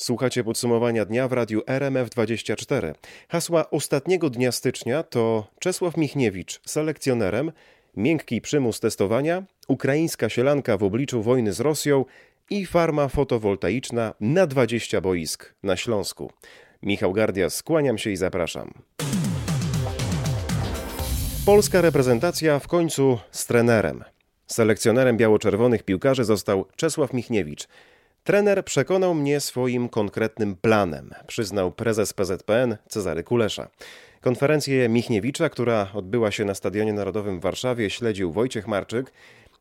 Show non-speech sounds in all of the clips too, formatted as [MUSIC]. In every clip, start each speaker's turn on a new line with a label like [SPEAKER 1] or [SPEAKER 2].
[SPEAKER 1] Słuchacie podsumowania dnia w radiu RMF24. Hasła ostatniego dnia stycznia to Czesław Michniewicz selekcjonerem, miękki przymus testowania, ukraińska sielanka w obliczu wojny z Rosją i farma fotowoltaiczna na 20 boisk na Śląsku. Michał Gardia, skłaniam się i zapraszam. Polska reprezentacja w końcu z trenerem. Selekcjonerem biało-czerwonych piłkarzy został Czesław Michniewicz. Trener przekonał mnie swoim konkretnym planem, przyznał prezes PZPN Cezary Kulesza. Konferencję Michniewicza, która odbyła się na Stadionie Narodowym w Warszawie, śledził Wojciech Marczyk.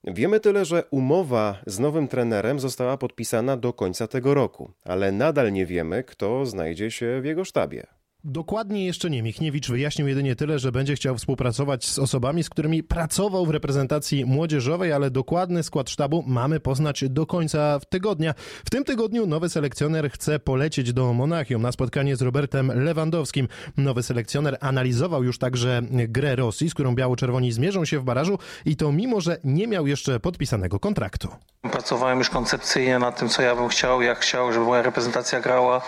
[SPEAKER 1] Wiemy tyle, że umowa z nowym trenerem została podpisana do końca tego roku, ale nadal nie wiemy, kto znajdzie się w jego sztabie.
[SPEAKER 2] Dokładnie jeszcze nie. Michniewicz wyjaśnił jedynie tyle, że będzie chciał współpracować z osobami, z którymi pracował w reprezentacji młodzieżowej, ale dokładny skład sztabu mamy poznać do końca tygodnia. W tym tygodniu nowy selekcjoner chce polecieć do Monachium na spotkanie z Robertem Lewandowskim. Nowy selekcjoner analizował już także grę Rosji, z którą biało-czerwoni zmierzą się w barażu i to mimo, że nie miał jeszcze podpisanego kontraktu.
[SPEAKER 3] Pracowałem już koncepcyjnie nad tym, co ja bym chciał, jak chciał, żeby moja reprezentacja grała.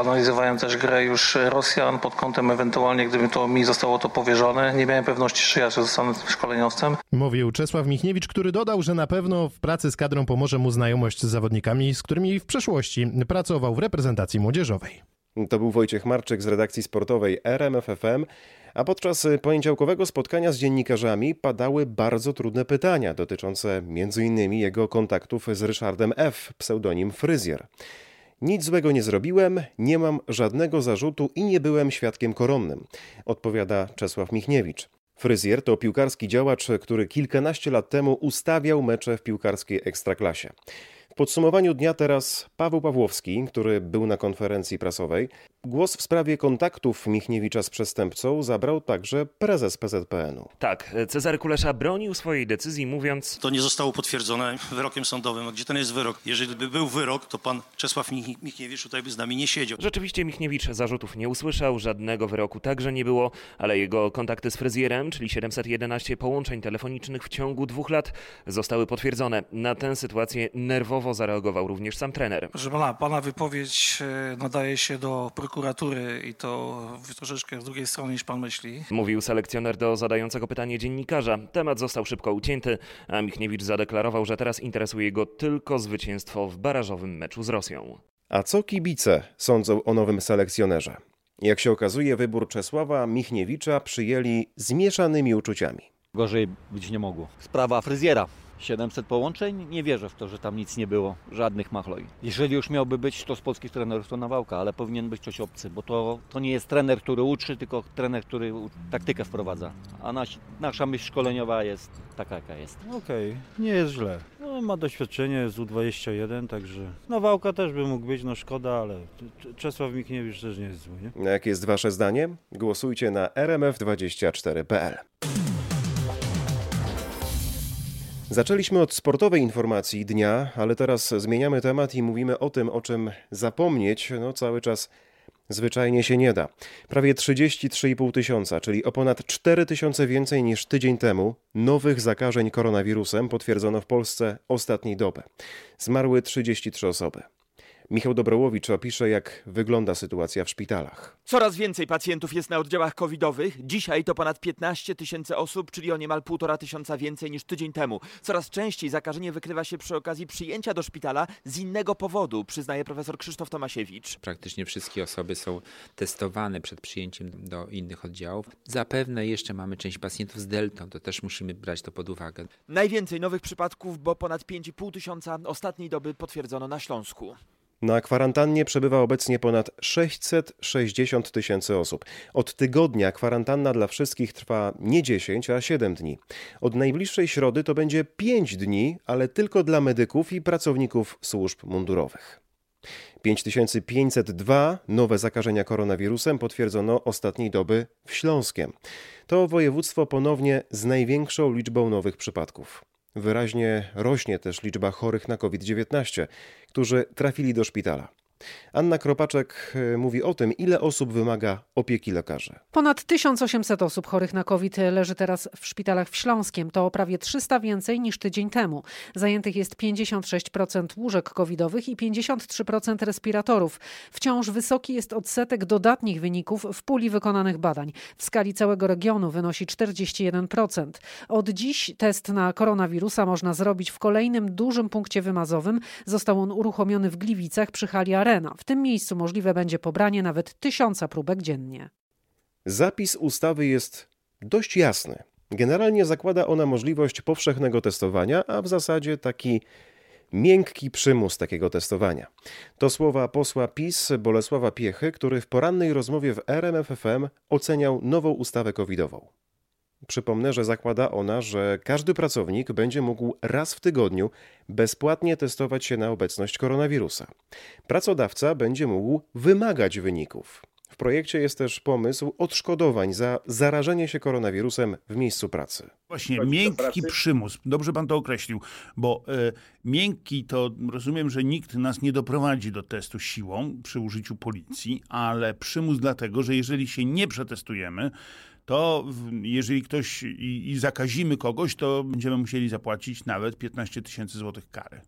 [SPEAKER 3] Analizowałem też grę już Rosjan pod kątem ewentualnie, gdyby to mi zostało to powierzone. Nie miałem pewności, czy ja zostanę szkoleniowcem.
[SPEAKER 2] Mówił Czesław Michniewicz, który dodał, że na pewno w pracy z kadrą pomoże mu znajomość z zawodnikami, z którymi w przeszłości pracował w reprezentacji młodzieżowej.
[SPEAKER 1] To był Wojciech Marczyk z redakcji sportowej RMFFM, a podczas poniedziałkowego spotkania z dziennikarzami padały bardzo trudne pytania dotyczące m.in. jego kontaktów z Ryszardem F., pseudonim Fryzjer. Nic złego nie zrobiłem, nie mam żadnego zarzutu i nie byłem świadkiem koronnym, odpowiada Czesław Michniewicz. Fryzjer to piłkarski działacz, który kilkanaście lat temu ustawiał mecze w piłkarskiej ekstraklasie. W podsumowaniu dnia teraz Paweł Pawłowski, który był na konferencji prasowej. Głos w sprawie kontaktów Michniewicza z przestępcą zabrał także prezes PZPN-u.
[SPEAKER 4] Tak, Cezary Kulesza bronił swojej decyzji, mówiąc...
[SPEAKER 5] To nie zostało potwierdzone wyrokiem sądowym. A gdzie ten jest wyrok? Jeżeli by był wyrok, to pan Czesław Michniewicz tutaj by z nami nie siedział.
[SPEAKER 4] Rzeczywiście Michniewicz zarzutów nie usłyszał, żadnego wyroku także nie było, ale jego kontakty z fryzjerem, czyli 711 połączeń telefonicznych w ciągu dwóch lat zostały potwierdzone. Na tę sytuację nerwowo zareagował również sam trener.
[SPEAKER 3] Proszę pana, pana wypowiedź e, nadaje się do prokuratury i to troszeczkę z drugiej strony niż pan myśli.
[SPEAKER 4] Mówił selekcjoner do zadającego pytanie dziennikarza. Temat został szybko ucięty, a Michniewicz zadeklarował, że teraz interesuje go tylko zwycięstwo w barażowym meczu z Rosją.
[SPEAKER 1] A co kibice sądzą o nowym selekcjonerze? Jak się okazuje, wybór Czesława Michniewicza przyjęli z mieszanymi uczuciami.
[SPEAKER 6] Gorzej być nie mogło. Sprawa fryzjera. 700 połączeń, nie wierzę w to, że tam nic nie było, żadnych machloi. Jeżeli już miałby być, to z polskich trenerów to Nawałka, ale powinien być ktoś obcy, bo to, to nie jest trener, który uczy, tylko trener, który taktykę wprowadza. A nasz, nasza myśl szkoleniowa jest taka, jaka jest.
[SPEAKER 7] Okej, okay. nie jest źle. No, ma doświadczenie z U21, także Nawałka też by mógł być, no szkoda, ale Czesław Mikniewicz też nie jest zły. Nie?
[SPEAKER 1] Jakie jest Wasze zdanie? Głosujcie na rmf24.pl. Zaczęliśmy od sportowej informacji dnia, ale teraz zmieniamy temat i mówimy o tym, o czym zapomnieć no, cały czas zwyczajnie się nie da. Prawie 33,5 tysiąca, czyli o ponad 4 tysiące więcej niż tydzień temu, nowych zakażeń koronawirusem potwierdzono w Polsce ostatniej dobę. Zmarły 33 osoby. Michał Dobrołowicz opisze, jak wygląda sytuacja w szpitalach.
[SPEAKER 8] Coraz więcej pacjentów jest na oddziałach covidowych. Dzisiaj to ponad 15 tysięcy osób, czyli o niemal półtora tysiąca więcej niż tydzień temu. Coraz częściej zakażenie wykrywa się przy okazji przyjęcia do szpitala z innego powodu, przyznaje profesor Krzysztof Tomasiewicz.
[SPEAKER 9] Praktycznie wszystkie osoby są testowane przed przyjęciem do innych oddziałów. Zapewne jeszcze mamy część pacjentów z deltą, to też musimy brać to pod uwagę.
[SPEAKER 8] Najwięcej nowych przypadków, bo ponad 5,5 tysiąca ostatniej doby potwierdzono na Śląsku.
[SPEAKER 1] Na kwarantannie przebywa obecnie ponad 660 tysięcy osób. Od tygodnia kwarantanna dla wszystkich trwa nie 10, a 7 dni. Od najbliższej środy to będzie 5 dni, ale tylko dla medyków i pracowników służb mundurowych. 5502 nowe zakażenia koronawirusem potwierdzono ostatniej doby w Śląskiem. To województwo ponownie z największą liczbą nowych przypadków. Wyraźnie rośnie też liczba chorych na COVID-19, którzy trafili do szpitala. Anna Kropaczek e, mówi o tym, ile osób wymaga opieki lekarzy.
[SPEAKER 10] Ponad 1800 osób chorych na COVID leży teraz w szpitalach w Śląskiem. To prawie 300 więcej niż tydzień temu. Zajętych jest 56% łóżek covidowych i 53% respiratorów. Wciąż wysoki jest odsetek dodatnich wyników w puli wykonanych badań. W skali całego regionu wynosi 41%. Od dziś test na koronawirusa można zrobić w kolejnym dużym punkcie wymazowym. Został on uruchomiony w Gliwicach przy hali Arena. W tym miejscu możliwe będzie pobranie nawet tysiąca próbek dziennie.
[SPEAKER 1] Zapis ustawy jest dość jasny. Generalnie zakłada ona możliwość powszechnego testowania, a w zasadzie taki miękki przymus takiego testowania. To słowa posła PiS Bolesława Piechy, który w porannej rozmowie w RMFFM oceniał nową ustawę covidową. Przypomnę, że zakłada ona, że każdy pracownik będzie mógł raz w tygodniu bezpłatnie testować się na obecność koronawirusa. Pracodawca będzie mógł wymagać wyników. W projekcie jest też pomysł odszkodowań za zarażenie się koronawirusem w miejscu pracy.
[SPEAKER 11] Właśnie, miękki przymus. Dobrze pan to określił, bo y, miękki to rozumiem, że nikt nas nie doprowadzi do testu siłą przy użyciu policji, ale przymus dlatego, że jeżeli się nie przetestujemy, to jeżeli ktoś i, i zakazimy kogoś, to będziemy musieli zapłacić nawet 15 tysięcy złotych kary.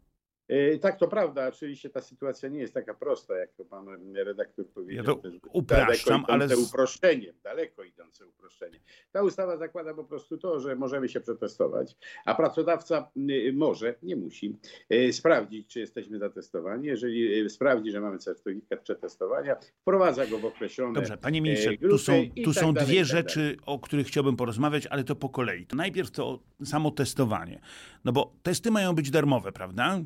[SPEAKER 12] E, tak, to prawda. Oczywiście ta sytuacja nie jest taka prosta, jak to pan redaktor powiedział.
[SPEAKER 11] Ja to upraszczam, ale...
[SPEAKER 12] Z... uproszczenie, daleko idące uproszczenie. Ta ustawa zakłada po prostu to, że możemy się przetestować, a pracodawca może, nie musi, e, sprawdzić, czy jesteśmy zatestowani. Jeżeli sprawdzi, że mamy certyfikat przetestowania, wprowadza go w określone
[SPEAKER 11] Dobrze, panie ministrze, tu są, tu tak są dalej, dwie tak rzeczy, o których chciałbym porozmawiać, ale to po kolei. To najpierw to samo testowanie. No bo testy mają być darmowe, prawda?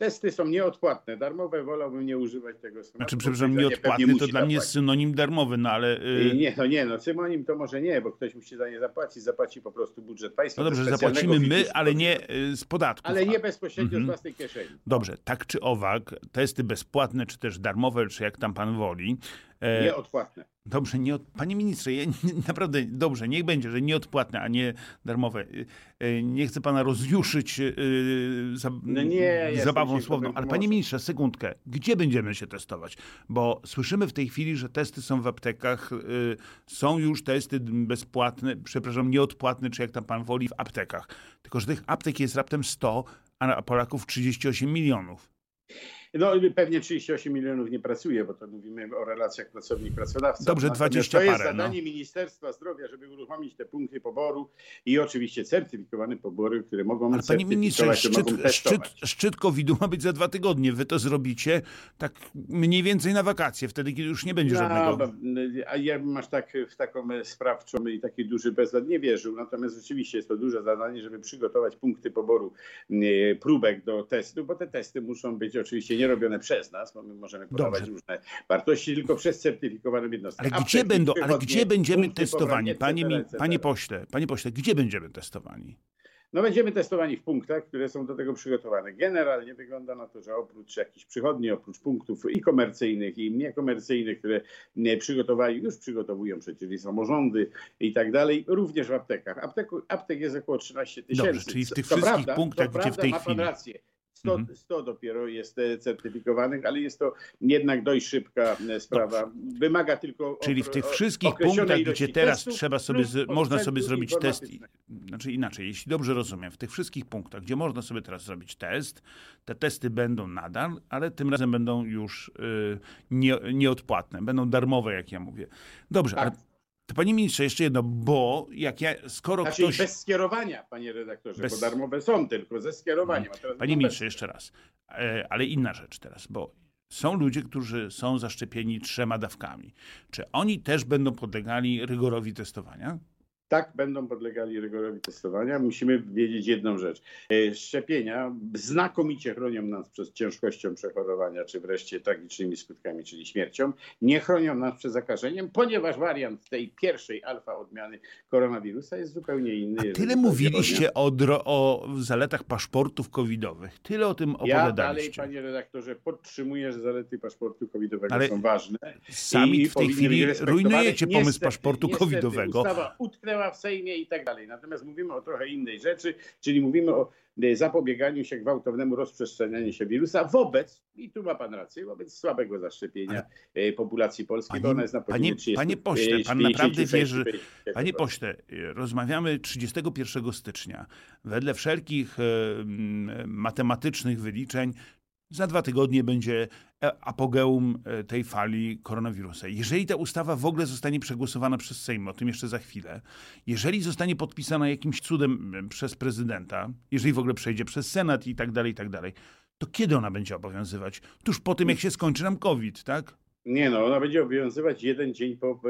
[SPEAKER 12] Testy są nieodpłatne, darmowe, wolałbym nie używać tego
[SPEAKER 11] słowa. Znaczy, przepraszam, nieodpłatny to dla mnie jest synonim darmowy, no ale...
[SPEAKER 12] Yy... Nie, no nie, no synonim to może nie, bo ktoś musi za nie zapłacić, zapłaci po prostu budżet państwa.
[SPEAKER 11] No dobrze, zapłacimy my, ale nie y, z podatków.
[SPEAKER 12] Ale nie bezpośrednio mhm. z własnej kieszeni.
[SPEAKER 11] Dobrze, tak czy owak, testy bezpłatne, czy też darmowe, czy jak tam pan woli,
[SPEAKER 12] E, nieodpłatne.
[SPEAKER 11] Dobrze, nie od... panie ministrze, ja, [LAUGHS] naprawdę dobrze, niech będzie, że nieodpłatne, a nie darmowe. E, e, nie chcę pana rozjuszyć za... no nie, zabawą słowną, ale panie ministrze, sekundkę, gdzie będziemy się testować? Bo słyszymy w tej chwili, że testy są w aptekach, są już testy bezpłatne, przepraszam, nieodpłatne, czy jak tam pan woli, w aptekach. Tylko, że tych aptek jest raptem 100, a Polaków 38 milionów.
[SPEAKER 12] No pewnie 38 milionów nie pracuje, bo to mówimy o relacjach pracownik-pracodawca.
[SPEAKER 11] Dobrze, Natomiast 20
[SPEAKER 12] To
[SPEAKER 11] jest
[SPEAKER 12] parę, zadanie no. Ministerstwa Zdrowia, żeby uruchomić te punkty poboru i oczywiście certyfikowane pobory, które mogą
[SPEAKER 11] Ale panie ministrze, szczyt, szczyt, szczyt COVID-u ma być za dwa tygodnie. Wy to zrobicie tak mniej więcej na wakacje, wtedy kiedy już nie będzie no, żadnego.
[SPEAKER 12] A ja bym aż tak w taką sprawczą i taki duży bezlad nie wierzył. Natomiast rzeczywiście jest to duże zadanie, żeby przygotować punkty poboru próbek do testu, bo te testy muszą być oczywiście nie robione przez nas, bo my możemy podawać Dobrze. różne wartości, tylko przez certyfikowaną jednostkę.
[SPEAKER 11] Ale gdzie, będą, ale gdzie będziemy testowani? Panie, mi, panie pośle, panie pośle, gdzie będziemy testowani?
[SPEAKER 12] No będziemy testowani w punktach, które są do tego przygotowane. Generalnie wygląda na to, że oprócz jakichś przychodni, oprócz punktów i komercyjnych, i niekomercyjnych, które przygotowali, już przygotowują przecież samorządy i tak dalej, również w aptekach. Aptek, aptek jest około 13 tysięcy.
[SPEAKER 11] Dobrze, czyli w tych wszystkich prawda, punktach, gdzie w tej chwili...
[SPEAKER 12] Rację. 100, 100 mhm. dopiero jest e, certyfikowanych, ale jest to jednak dość szybka e, sprawa. Dobrze. Wymaga tylko.
[SPEAKER 11] Czyli w tych wszystkich punktach, gdzie teraz trzeba sobie, można sobie zrobić test. Znaczy inaczej, jeśli dobrze rozumiem, w tych wszystkich punktach, gdzie można sobie teraz zrobić test, te testy będą nadal, ale tym razem będą już y, nie, nieodpłatne, będą darmowe, jak ja mówię. Dobrze, tak. ale to panie ministrze, jeszcze jedno, bo jak ja, skoro
[SPEAKER 12] znaczy
[SPEAKER 11] ktoś...
[SPEAKER 12] bez skierowania, panie redaktorze, bez... bo darmowe są tylko ze skierowaniem.
[SPEAKER 11] Panie ministrze, jeszcze raz, e, ale inna rzecz teraz, bo są ludzie, którzy są zaszczepieni trzema dawkami. Czy oni też będą podlegali rygorowi testowania?
[SPEAKER 12] Tak będą podlegali rygorowi testowania. Musimy wiedzieć jedną rzecz. E, szczepienia znakomicie chronią nas przed ciężkością przechorowania, czy wreszcie tragicznymi skutkami, czyli śmiercią. Nie chronią nas przed zakażeniem, ponieważ wariant tej pierwszej alfa odmiany koronawirusa jest zupełnie inny.
[SPEAKER 11] Tyle mówiliście o, o, zaletach paszportów covidowych. Tyle o tym opowiadaliście. Ja
[SPEAKER 12] dalej, panie redaktorze, podtrzymuję, że zalety paszportu covidowego Ale są ważne.
[SPEAKER 11] Sami w tej chwili rujnujecie pomysł niestety, paszportu niestety, covidowego.
[SPEAKER 12] Ustawa utknęła w Sejmie i tak dalej. Natomiast mówimy o trochę innej rzeczy, czyli mówimy o zapobieganiu się gwałtownemu rozprzestrzenianiu się wirusa wobec, i tu ma pan rację, wobec słabego zaszczepienia Ale... populacji polskiej,
[SPEAKER 11] panie, bo ona jest na panie, 30, panie pośle, pan naprawdę wierzy, panie pośle, rozmawiamy 31 stycznia. Wedle wszelkich matematycznych wyliczeń za dwa tygodnie będzie e, apogeum e, tej fali koronawirusa. Jeżeli ta ustawa w ogóle zostanie przegłosowana przez Sejm, o tym jeszcze za chwilę, jeżeli zostanie podpisana jakimś cudem przez prezydenta, jeżeli w ogóle przejdzie przez Senat i tak dalej, i tak dalej, to kiedy ona będzie obowiązywać? Tuż po tym, jak się skończy nam COVID, tak?
[SPEAKER 12] Nie no, ona będzie obowiązywać jeden dzień po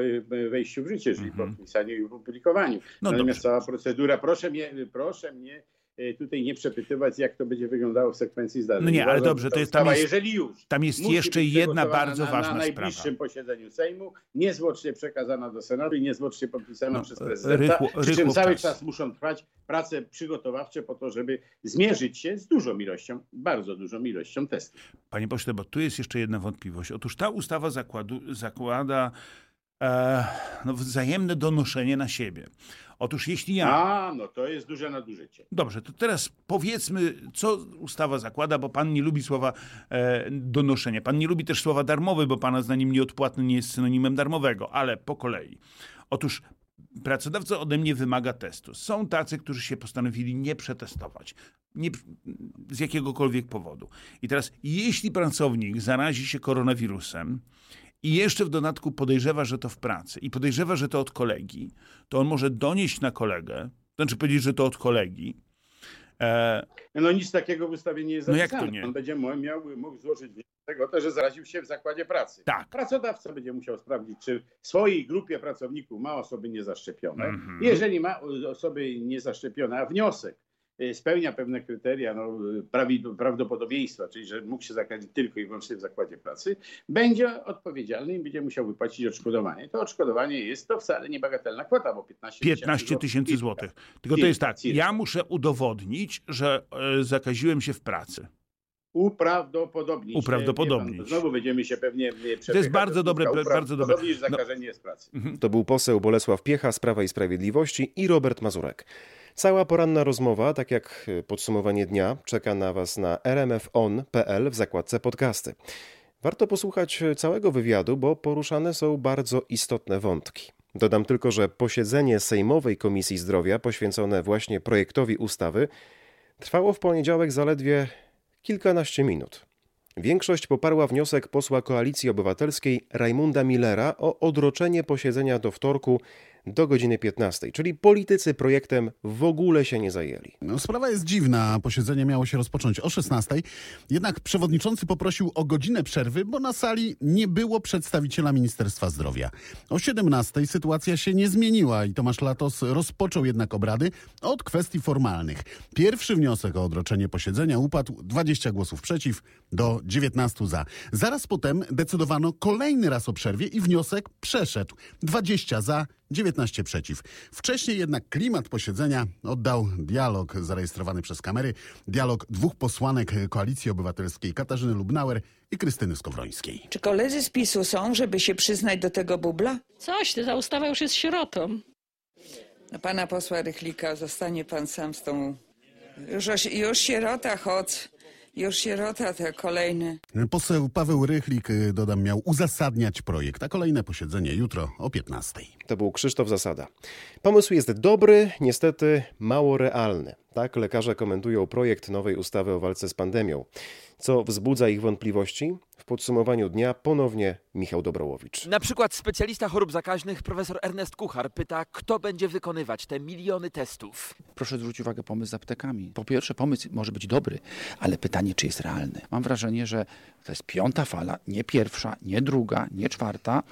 [SPEAKER 12] wejściu w życie, czyli po mhm. podpisaniu i opublikowaniu. No Natomiast dobrze. cała procedura, proszę mnie, proszę mnie E, tutaj nie przepytywać, jak to będzie wyglądało w sekwencji zdarzeń.
[SPEAKER 11] No nie, ale dobrze, to jest tam jest,
[SPEAKER 12] jeżeli już.
[SPEAKER 11] Tam jest jeszcze jedna bardzo
[SPEAKER 12] na,
[SPEAKER 11] ważna sprawa.
[SPEAKER 12] Na najbliższym sprawa. posiedzeniu Sejmu, niezwłocznie przekazana do Senatu i niezwłocznie podpisana no, przez prezydenta, rychło, przy czym cały czas. czas muszą trwać prace przygotowawcze po to, żeby zmierzyć się z dużą ilością, bardzo dużą ilością testów.
[SPEAKER 11] Panie pośle, bo tu jest jeszcze jedna wątpliwość. Otóż ta ustawa zakładu, zakłada e, no, wzajemne donoszenie na siebie. Otóż jeśli ja...
[SPEAKER 12] A, no to jest duże nadużycie.
[SPEAKER 11] Dobrze, to teraz powiedzmy, co ustawa zakłada, bo pan nie lubi słowa e, donoszenie. Pan nie lubi też słowa darmowy, bo pana zdaniem nieodpłatny nie jest synonimem darmowego, ale po kolei. Otóż pracodawca ode mnie wymaga testu. Są tacy, którzy się postanowili nie przetestować. Nie, z jakiegokolwiek powodu. I teraz, jeśli pracownik zarazi się koronawirusem, i jeszcze w dodatku podejrzewa, że to w pracy i podejrzewa, że to od kolegi, to on może donieść na kolegę, znaczy powiedzieć, że to od kolegi.
[SPEAKER 12] E... No nic takiego w ustawie nie jest zapisane. No jak to nie? On będzie miał, mógł złożyć tego, to, że zaraził się w zakładzie pracy.
[SPEAKER 11] Tak.
[SPEAKER 12] Pracodawca będzie musiał sprawdzić, czy w swojej grupie pracowników ma osoby niezaszczepione. Mm -hmm. Jeżeli ma osoby niezaszczepione, a wniosek spełnia pewne kryteria no, prawdopodobieństwa, czyli że mógł się zakazić tylko i wyłącznie w zakładzie pracy, będzie odpowiedzialny i będzie musiał wypłacić odszkodowanie. To odszkodowanie jest to wcale niebagatelna kwota, bo 15
[SPEAKER 11] tysięcy 15 tysięcy złotych. Tylko to jest tak, ja muszę udowodnić, że e, zakaziłem się w pracy
[SPEAKER 12] uprawdopodobnić.
[SPEAKER 11] Uprawdopodobnić.
[SPEAKER 12] Znowu będziemy się pewnie
[SPEAKER 11] To jest bardzo dobre, bardzo dobre.
[SPEAKER 12] zakażenie no. z pracy.
[SPEAKER 1] Mhm. To był poseł Bolesław Piecha z Prawa i Sprawiedliwości i Robert Mazurek. Cała poranna rozmowa, tak jak podsumowanie dnia, czeka na Was na rmfon.pl w zakładce podcasty. Warto posłuchać całego wywiadu, bo poruszane są bardzo istotne wątki. Dodam tylko, że posiedzenie Sejmowej Komisji Zdrowia poświęcone właśnie projektowi ustawy trwało w poniedziałek zaledwie kilkanaście minut. Większość poparła wniosek posła Koalicji Obywatelskiej Rajmunda Millera o odroczenie posiedzenia do wtorku do godziny 15, czyli politycy projektem w ogóle się nie zajęli.
[SPEAKER 2] No, sprawa jest dziwna. Posiedzenie miało się rozpocząć o 16, jednak przewodniczący poprosił o godzinę przerwy, bo na sali nie było przedstawiciela Ministerstwa Zdrowia. O 17 sytuacja się nie zmieniła i Tomasz Latos rozpoczął jednak obrady od kwestii formalnych. Pierwszy wniosek o odroczenie posiedzenia upadł 20 głosów przeciw do 19 za. Zaraz potem decydowano kolejny raz o przerwie i wniosek przeszedł 20 za 19 przeciw. Wcześniej jednak klimat posiedzenia oddał dialog zarejestrowany przez kamery, dialog dwóch posłanek Koalicji Obywatelskiej Katarzyny Lubnauer i Krystyny Skowrońskiej.
[SPEAKER 13] Czy koledzy z PiSu są, żeby się przyznać do tego bubla?
[SPEAKER 14] Coś, ta ustawa już jest sierotą.
[SPEAKER 13] No, pana posła Rychlika zostanie pan sam z tą... Już, już sierota, chodź. Już sierota te kolejne.
[SPEAKER 2] Poseł Paweł Rychlik, y, dodam, miał uzasadniać projekt, a kolejne posiedzenie jutro o 15.
[SPEAKER 1] To był Krzysztof Zasada. Pomysł jest dobry, niestety mało realny. Tak lekarze komentują projekt nowej ustawy o walce z pandemią. Co wzbudza ich wątpliwości? W podsumowaniu dnia ponownie Michał Dobrołowicz.
[SPEAKER 8] Na przykład specjalista chorób zakaźnych profesor Ernest Kuchar pyta, kto będzie wykonywać te miliony testów.
[SPEAKER 15] Proszę zwrócić uwagę pomysł z aptekami. Po pierwsze, pomysł może być dobry, ale pytanie, czy jest realny. Mam wrażenie, że to jest piąta fala, nie pierwsza, nie druga, nie czwarta.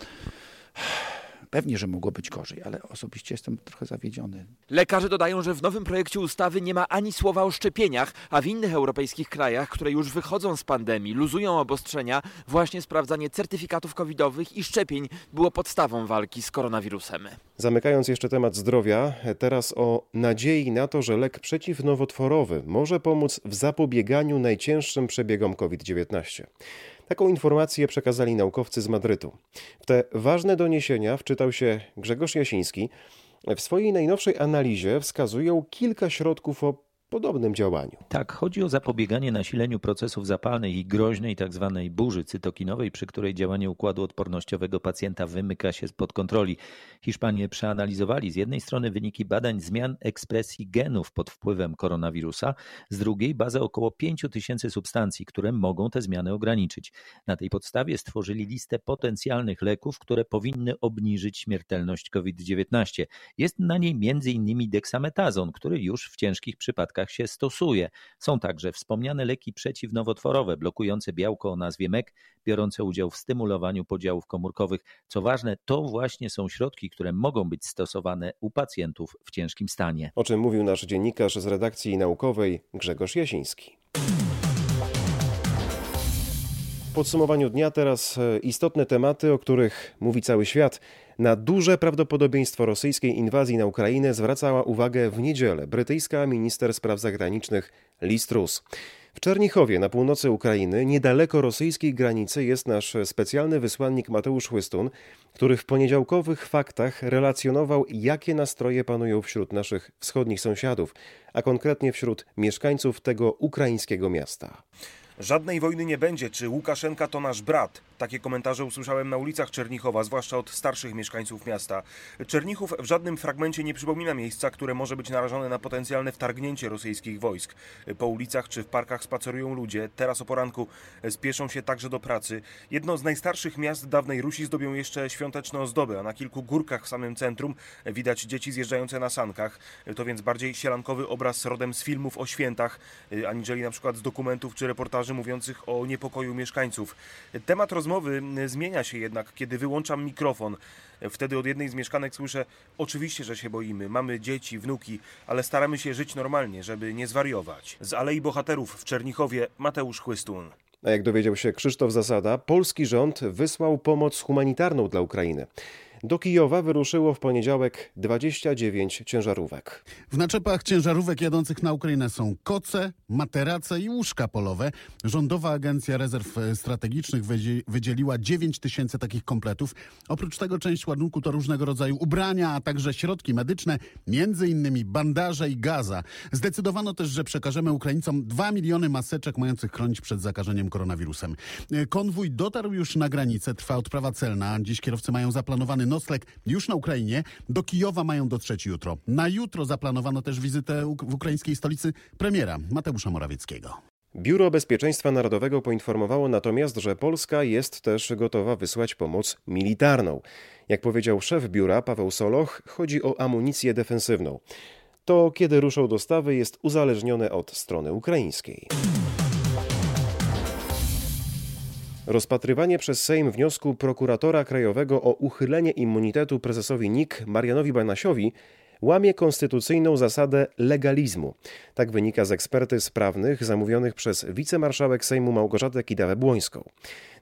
[SPEAKER 15] Pewnie, że mogło być gorzej, ale osobiście jestem trochę zawiedziony.
[SPEAKER 8] Lekarze dodają, że w nowym projekcie ustawy nie ma ani słowa o szczepieniach, a w innych europejskich krajach, które już wychodzą z pandemii, luzują obostrzenia, właśnie sprawdzanie certyfikatów covidowych i szczepień było podstawą walki z koronawirusem.
[SPEAKER 1] Zamykając jeszcze temat zdrowia, teraz o nadziei na to, że lek przeciwnowotworowy może pomóc w zapobieganiu najcięższym przebiegom COVID-19. Taką informację przekazali naukowcy z Madrytu. W te ważne doniesienia wczytał się Grzegorz Jasiński. W swojej najnowszej analizie wskazują kilka środków o podobnym działaniu.
[SPEAKER 16] Tak, chodzi o zapobieganie nasileniu procesów zapalnej i groźnej tzw. Tak burzy cytokinowej, przy której działanie układu odpornościowego pacjenta wymyka się spod kontroli. Hiszpanie przeanalizowali z jednej strony wyniki badań zmian ekspresji genów pod wpływem koronawirusa, z drugiej bazę około 5 tysięcy substancji, które mogą te zmiany ograniczyć. Na tej podstawie stworzyli listę potencjalnych leków, które powinny obniżyć śmiertelność COVID-19. Jest na niej m.in. deksametazon, który już w ciężkich przypadkach się stosuje. Są także wspomniane leki przeciwnowotworowe, blokujące białko o nazwie MEK, biorące udział w stymulowaniu podziałów komórkowych. Co ważne, to właśnie są środki, które mogą być stosowane u pacjentów w ciężkim stanie.
[SPEAKER 1] O czym mówił nasz dziennikarz z redakcji naukowej Grzegorz Jasiński. Podsumowaniu dnia teraz e, istotne tematy, o których mówi cały świat. Na duże prawdopodobieństwo rosyjskiej inwazji na Ukrainę zwracała uwagę w niedzielę brytyjska minister spraw zagranicznych Liz Truss. W Czernichowie na północy Ukrainy, niedaleko rosyjskiej granicy, jest nasz specjalny wysłannik Mateusz Chłystun, który w poniedziałkowych faktach relacjonował, jakie nastroje panują wśród naszych wschodnich sąsiadów, a konkretnie wśród mieszkańców tego ukraińskiego miasta.
[SPEAKER 17] Żadnej wojny nie będzie, czy Łukaszenka to nasz brat. Takie komentarze usłyszałem na ulicach Czernichowa, zwłaszcza od starszych mieszkańców miasta. Czernichów w żadnym fragmencie nie przypomina miejsca, które może być narażone na potencjalne wtargnięcie rosyjskich wojsk. Po ulicach czy w parkach spacerują ludzie, teraz o poranku spieszą się także do pracy. Jedno z najstarszych miast dawnej Rusi zdobią jeszcze świąteczne ozdoby, a na kilku górkach w samym centrum widać dzieci zjeżdżające na sankach. To więc bardziej sielankowy obraz rodem z filmów o świętach, aniżeli na przykład z dokumentów czy reportaży mówiących o niepokoju mieszkańców. Temat rozmowy zmienia się jednak, kiedy wyłączam mikrofon. Wtedy od jednej z mieszkanek słyszę: Oczywiście, że się boimy, mamy dzieci, wnuki, ale staramy się żyć normalnie, żeby nie zwariować. Z Alei Bohaterów w Czernichowie Mateusz Chłystun.
[SPEAKER 1] A jak dowiedział się Krzysztof Zasada, polski rząd wysłał pomoc humanitarną dla Ukrainy. Do Kijowa wyruszyło w poniedziałek 29 ciężarówek.
[SPEAKER 18] W naczepach ciężarówek jadących na Ukrainę są koce, materace i łóżka polowe. Rządowa Agencja Rezerw Strategicznych wydzieliła 9 tysięcy takich kompletów. Oprócz tego część ładunku to różnego rodzaju ubrania, a także środki medyczne, między innymi bandaże i gaza. Zdecydowano też, że przekażemy Ukraińcom 2 miliony maseczek mających chronić przed zakażeniem koronawirusem. Konwój dotarł już na granicę, trwa odprawa celna. Dziś kierowcy mają zaplanowany nocleg już na Ukrainie. Do Kijowa mają dotrzeć jutro. Na jutro zaplanowano też wizytę w ukraińskiej stolicy premiera Mateusza Morawieckiego.
[SPEAKER 1] Biuro Bezpieczeństwa Narodowego poinformowało natomiast, że Polska jest też gotowa wysłać pomoc militarną. Jak powiedział szef biura Paweł Soloch, chodzi o amunicję defensywną. To kiedy ruszą dostawy jest uzależnione od strony ukraińskiej. Rozpatrywanie przez Sejm wniosku prokuratora krajowego o uchylenie immunitetu prezesowi NIK Marianowi Banasiowi łamie konstytucyjną zasadę legalizmu. Tak wynika z ekspertyz prawnych zamówionych przez wicemarszałek Sejmu Małgorzatę Kidawę-Błońską.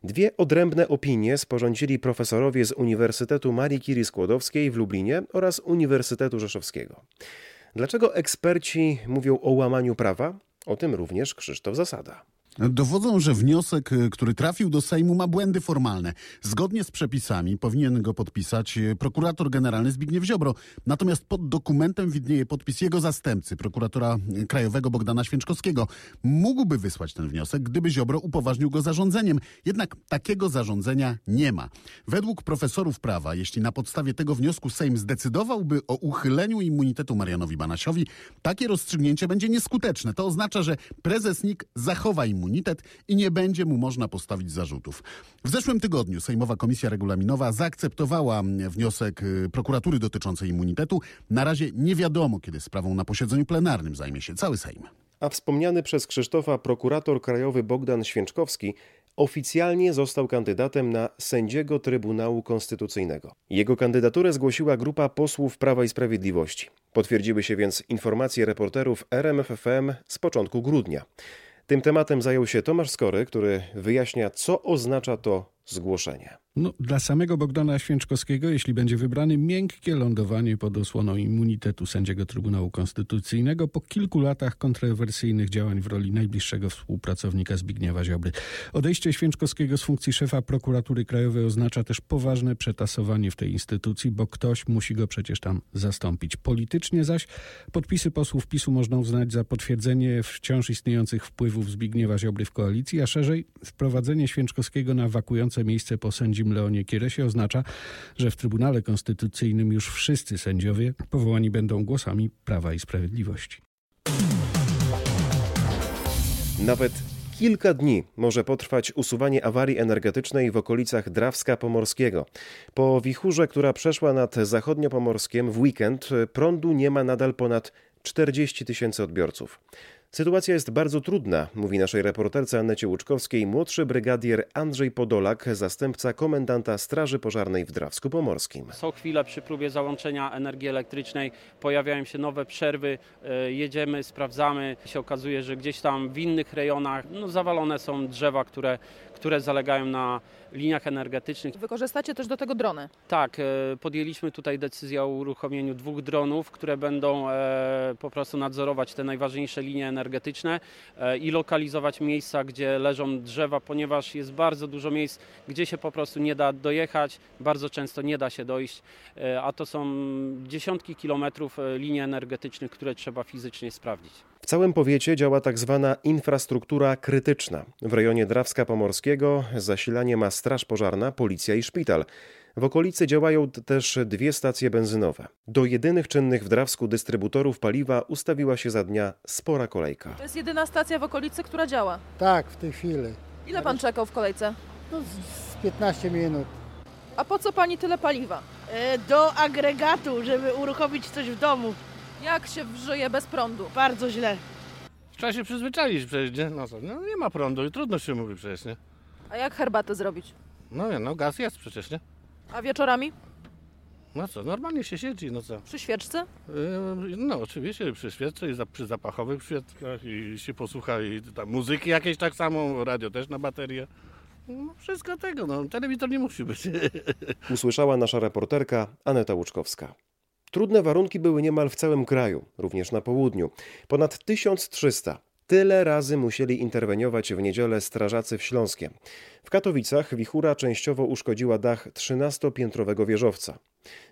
[SPEAKER 1] Dwie odrębne opinie sporządzili profesorowie z Uniwersytetu Marii Curie Skłodowskiej w Lublinie oraz Uniwersytetu Rzeszowskiego. Dlaczego eksperci mówią o łamaniu prawa? O tym również Krzysztof Zasada.
[SPEAKER 18] Dowodzą, że wniosek, y, który trafił do Sejmu, ma błędy formalne. Zgodnie z przepisami powinien go podpisać y, prokurator generalny Zbigniew Ziobro. Natomiast pod dokumentem widnieje podpis jego zastępcy, prokuratora y, krajowego Bogdana Święczkowskiego. Mógłby wysłać ten wniosek, gdyby Ziobro upoważnił go zarządzeniem. Jednak takiego zarządzenia nie ma. Według profesorów prawa, jeśli na podstawie tego wniosku Sejm zdecydowałby o uchyleniu immunitetu Marianowi Banasiowi, takie rozstrzygnięcie będzie nieskuteczne. To oznacza, że prezes NIK zachowa immunitet immunitet i nie będzie mu można postawić zarzutów. W zeszłym tygodniu Sejmowa Komisja Regulaminowa zaakceptowała wniosek y, prokuratury dotyczący immunitetu. Na razie nie wiadomo, kiedy sprawą na posiedzeniu plenarnym zajmie się cały Sejm.
[SPEAKER 1] A wspomniany przez Krzysztofa prokurator krajowy Bogdan Święczkowski oficjalnie został kandydatem na sędziego Trybunału Konstytucyjnego. Jego kandydaturę zgłosiła grupa posłów Prawa i Sprawiedliwości. Potwierdziły się więc informacje reporterów RMFFM z początku grudnia. Tym tematem zajął się Tomasz Skory, który wyjaśnia, co oznacza to zgłoszenie.
[SPEAKER 19] No, dla samego Bogdana Święczkowskiego, jeśli będzie wybrany, miękkie lądowanie pod osłoną immunitetu sędziego Trybunału Konstytucyjnego po kilku latach kontrowersyjnych działań w roli najbliższego współpracownika Zbigniewa Ziobry. Odejście Święczkowskiego z funkcji szefa prokuratury krajowej oznacza też poważne przetasowanie w tej instytucji, bo ktoś musi go przecież tam zastąpić. Politycznie zaś podpisy posłów PiSu można uznać za potwierdzenie wciąż istniejących wpływów Zbigniewa Ziobry w koalicji, a szerzej wprowadzenie Święczkowskiego na miejsce po sędzim Leonie Kieresie oznacza, że w Trybunale Konstytucyjnym już wszyscy sędziowie powołani będą głosami Prawa i Sprawiedliwości.
[SPEAKER 1] Nawet kilka dni może potrwać usuwanie awarii energetycznej w okolicach Drawska Pomorskiego. Po wichurze, która przeszła nad zachodniopomorskiem w weekend, prądu nie ma nadal ponad 40 tysięcy odbiorców. Sytuacja jest bardzo trudna, mówi naszej reporterce Annecie Łuczkowskiej młodszy brygadier Andrzej Podolak, zastępca komendanta Straży Pożarnej w Drawsku Pomorskim.
[SPEAKER 20] Co chwilę przy próbie załączenia energii elektrycznej pojawiają się nowe przerwy, e, jedziemy, sprawdzamy, się okazuje, że gdzieś tam w innych rejonach no, zawalone są drzewa, które, które zalegają na liniach energetycznych.
[SPEAKER 21] Wykorzystacie też do tego drony?
[SPEAKER 20] Tak, e, podjęliśmy tutaj decyzję o uruchomieniu dwóch dronów, które będą e, po prostu nadzorować te najważniejsze linie energetyczne e, i lokalizować miejsca, gdzie leżą drzewa, ponieważ jest bardzo dużo miejsc, gdzie się po prostu nie da dojechać, bardzo często nie da się dojść, a to są dziesiątki kilometrów linii energetycznych, które trzeba fizycznie sprawdzić.
[SPEAKER 1] W całym powiecie działa tak zwana infrastruktura krytyczna. W rejonie Drawska Pomorskiego zasilanie ma Straż Pożarna, Policja i szpital. W okolicy działają też dwie stacje benzynowe. Do jedynych czynnych w Drawsku dystrybutorów paliwa ustawiła się za dnia spora kolejka.
[SPEAKER 21] To jest jedyna stacja w okolicy, która działa?
[SPEAKER 22] Tak, w tej chwili.
[SPEAKER 21] Ile pan czekał w kolejce?
[SPEAKER 22] No, z 15 minut.
[SPEAKER 21] A po co pani tyle paliwa?
[SPEAKER 22] E, do agregatu, żeby uruchomić coś w domu.
[SPEAKER 21] Jak się żyje bez prądu?
[SPEAKER 22] Bardzo źle.
[SPEAKER 23] Trzeba się przyzwyczaić przecież, nie? No, co? no nie ma prądu i trudno się mówi przecież, nie?
[SPEAKER 21] A jak herbatę zrobić?
[SPEAKER 23] No nie, no gaz jest przecież, nie?
[SPEAKER 21] A wieczorami?
[SPEAKER 23] No co, normalnie się siedzi, no co?
[SPEAKER 21] Przy świeczce?
[SPEAKER 23] Yy, no oczywiście przy świeczce i za, przy zapachowych świeczkach i się posłucha i tam muzyki jakieś tak samo, radio też na baterię. No, wszystko tego, no telewizor nie musi być. [LAUGHS]
[SPEAKER 1] Usłyszała nasza reporterka Aneta Łuczkowska. Trudne warunki były niemal w całym kraju, również na południu. Ponad 1300. Tyle razy musieli interweniować w niedzielę strażacy w Śląskiem. W Katowicach wichura częściowo uszkodziła dach 13-piętrowego wieżowca.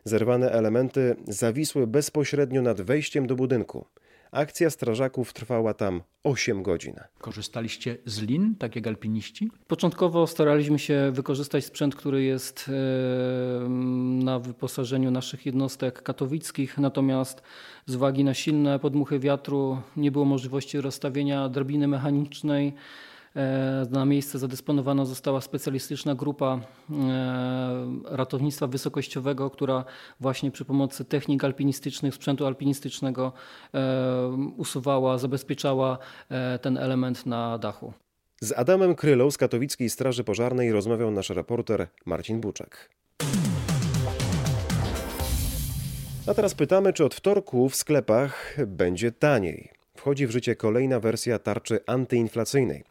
[SPEAKER 1] Zerwane elementy zawisły bezpośrednio nad wejściem do budynku. Akcja strażaków trwała tam 8 godzin.
[SPEAKER 24] Korzystaliście z lin, tak jak alpiniści?
[SPEAKER 25] Początkowo staraliśmy się wykorzystać sprzęt, który jest na wyposażeniu naszych jednostek katowickich, natomiast z uwagi na silne podmuchy wiatru nie było możliwości rozstawienia drabiny mechanicznej. E, na miejsce zadysponowana została specjalistyczna grupa e, ratownictwa wysokościowego, która właśnie przy pomocy technik alpinistycznych, sprzętu alpinistycznego e, usuwała, zabezpieczała ten element na dachu.
[SPEAKER 1] Z Adamem Krylą z Katowickiej Straży Pożarnej rozmawiał nasz reporter Marcin Buczek. A teraz pytamy, czy od wtorku w sklepach będzie taniej. Wchodzi w życie kolejna wersja tarczy antyinflacyjnej.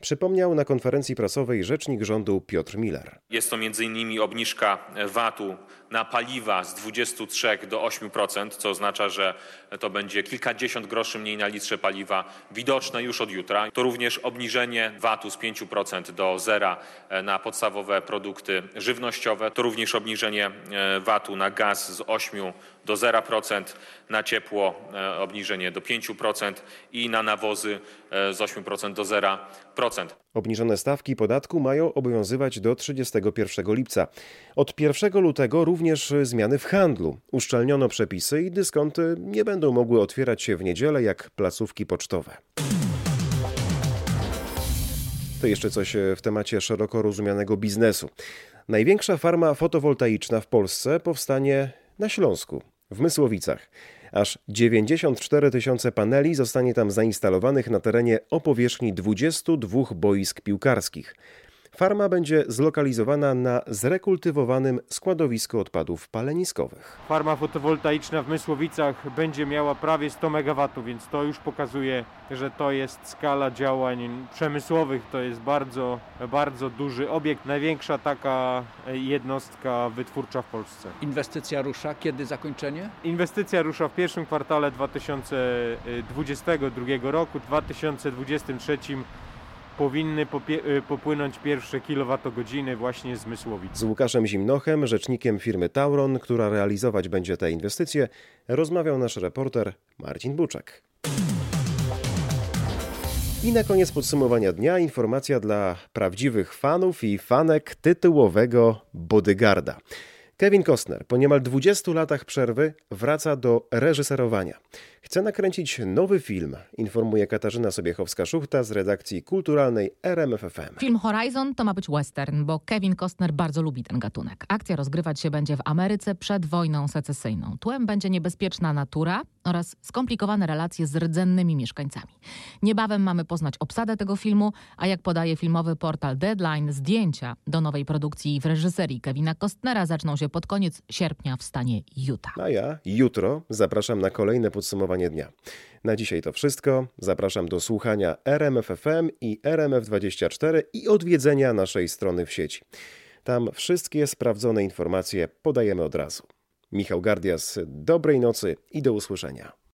[SPEAKER 1] Przypomniał na konferencji prasowej rzecznik rządu Piotr Miller.
[SPEAKER 26] Jest to m.in. obniżka VAT-u na paliwa z 23 do 8%, co oznacza, że to będzie kilkadziesiąt groszy mniej na litrze paliwa widoczne już od jutra. To również obniżenie VAT-u z 5% do zera e, na podstawowe produkty żywnościowe. To również obniżenie e, VAT-u na gaz z 8 do 0%, na ciepło e, obniżenie do 5% i na nawozy z 8% do 0%.
[SPEAKER 1] Obniżone stawki podatku mają obowiązywać do 31 lipca. Od 1 lutego również zmiany w handlu. Uszczelniono przepisy i dyskonty nie będą mogły otwierać się w niedzielę jak placówki pocztowe. To jeszcze coś w temacie szeroko rozumianego biznesu. Największa farma fotowoltaiczna w Polsce powstanie na Śląsku, w Mysłowicach. Aż 94 tysiące paneli zostanie tam zainstalowanych na terenie o powierzchni 22 boisk piłkarskich. Farma będzie zlokalizowana na zrekultywowanym składowisku odpadów paleniskowych.
[SPEAKER 27] Farma fotowoltaiczna w Mysłowicach będzie miała prawie 100 MW, więc to już pokazuje, że to jest skala działań przemysłowych. To jest bardzo, bardzo duży obiekt, największa taka jednostka wytwórcza w Polsce.
[SPEAKER 24] Inwestycja rusza, kiedy zakończenie?
[SPEAKER 27] Inwestycja rusza w pierwszym kwartale 2022 roku, w 2023 powinny popłynąć pierwsze kilowatogodziny właśnie z.
[SPEAKER 1] Z Łukaszem Zimnochem, rzecznikiem firmy Tauron, która realizować będzie te inwestycje, rozmawiał nasz reporter Marcin Buczek. I na koniec podsumowania dnia informacja dla prawdziwych fanów i fanek tytułowego Bodyguarda. Kevin Costner po niemal 20 latach przerwy wraca do reżyserowania. Chce nakręcić nowy film, informuje Katarzyna Sobiechowska-Szuchta z redakcji kulturalnej RMFFM.
[SPEAKER 28] Film Horizon to ma być western, bo Kevin Costner bardzo lubi ten gatunek. Akcja rozgrywać się będzie w Ameryce przed wojną secesyjną. Tłem będzie niebezpieczna natura oraz skomplikowane relacje z rdzennymi mieszkańcami. Niebawem mamy poznać obsadę tego filmu, a jak podaje filmowy portal Deadline, zdjęcia do nowej produkcji w reżyserii Kevina Costnera zaczną się pod koniec sierpnia w stanie Utah.
[SPEAKER 1] A ja jutro zapraszam na kolejne podsumowanie dnia. Na dzisiaj to wszystko. Zapraszam do słuchania RMFFM i RMF24 i odwiedzenia naszej strony w sieci. Tam wszystkie sprawdzone informacje podajemy od razu. Michał Gardias, dobrej nocy i do usłyszenia.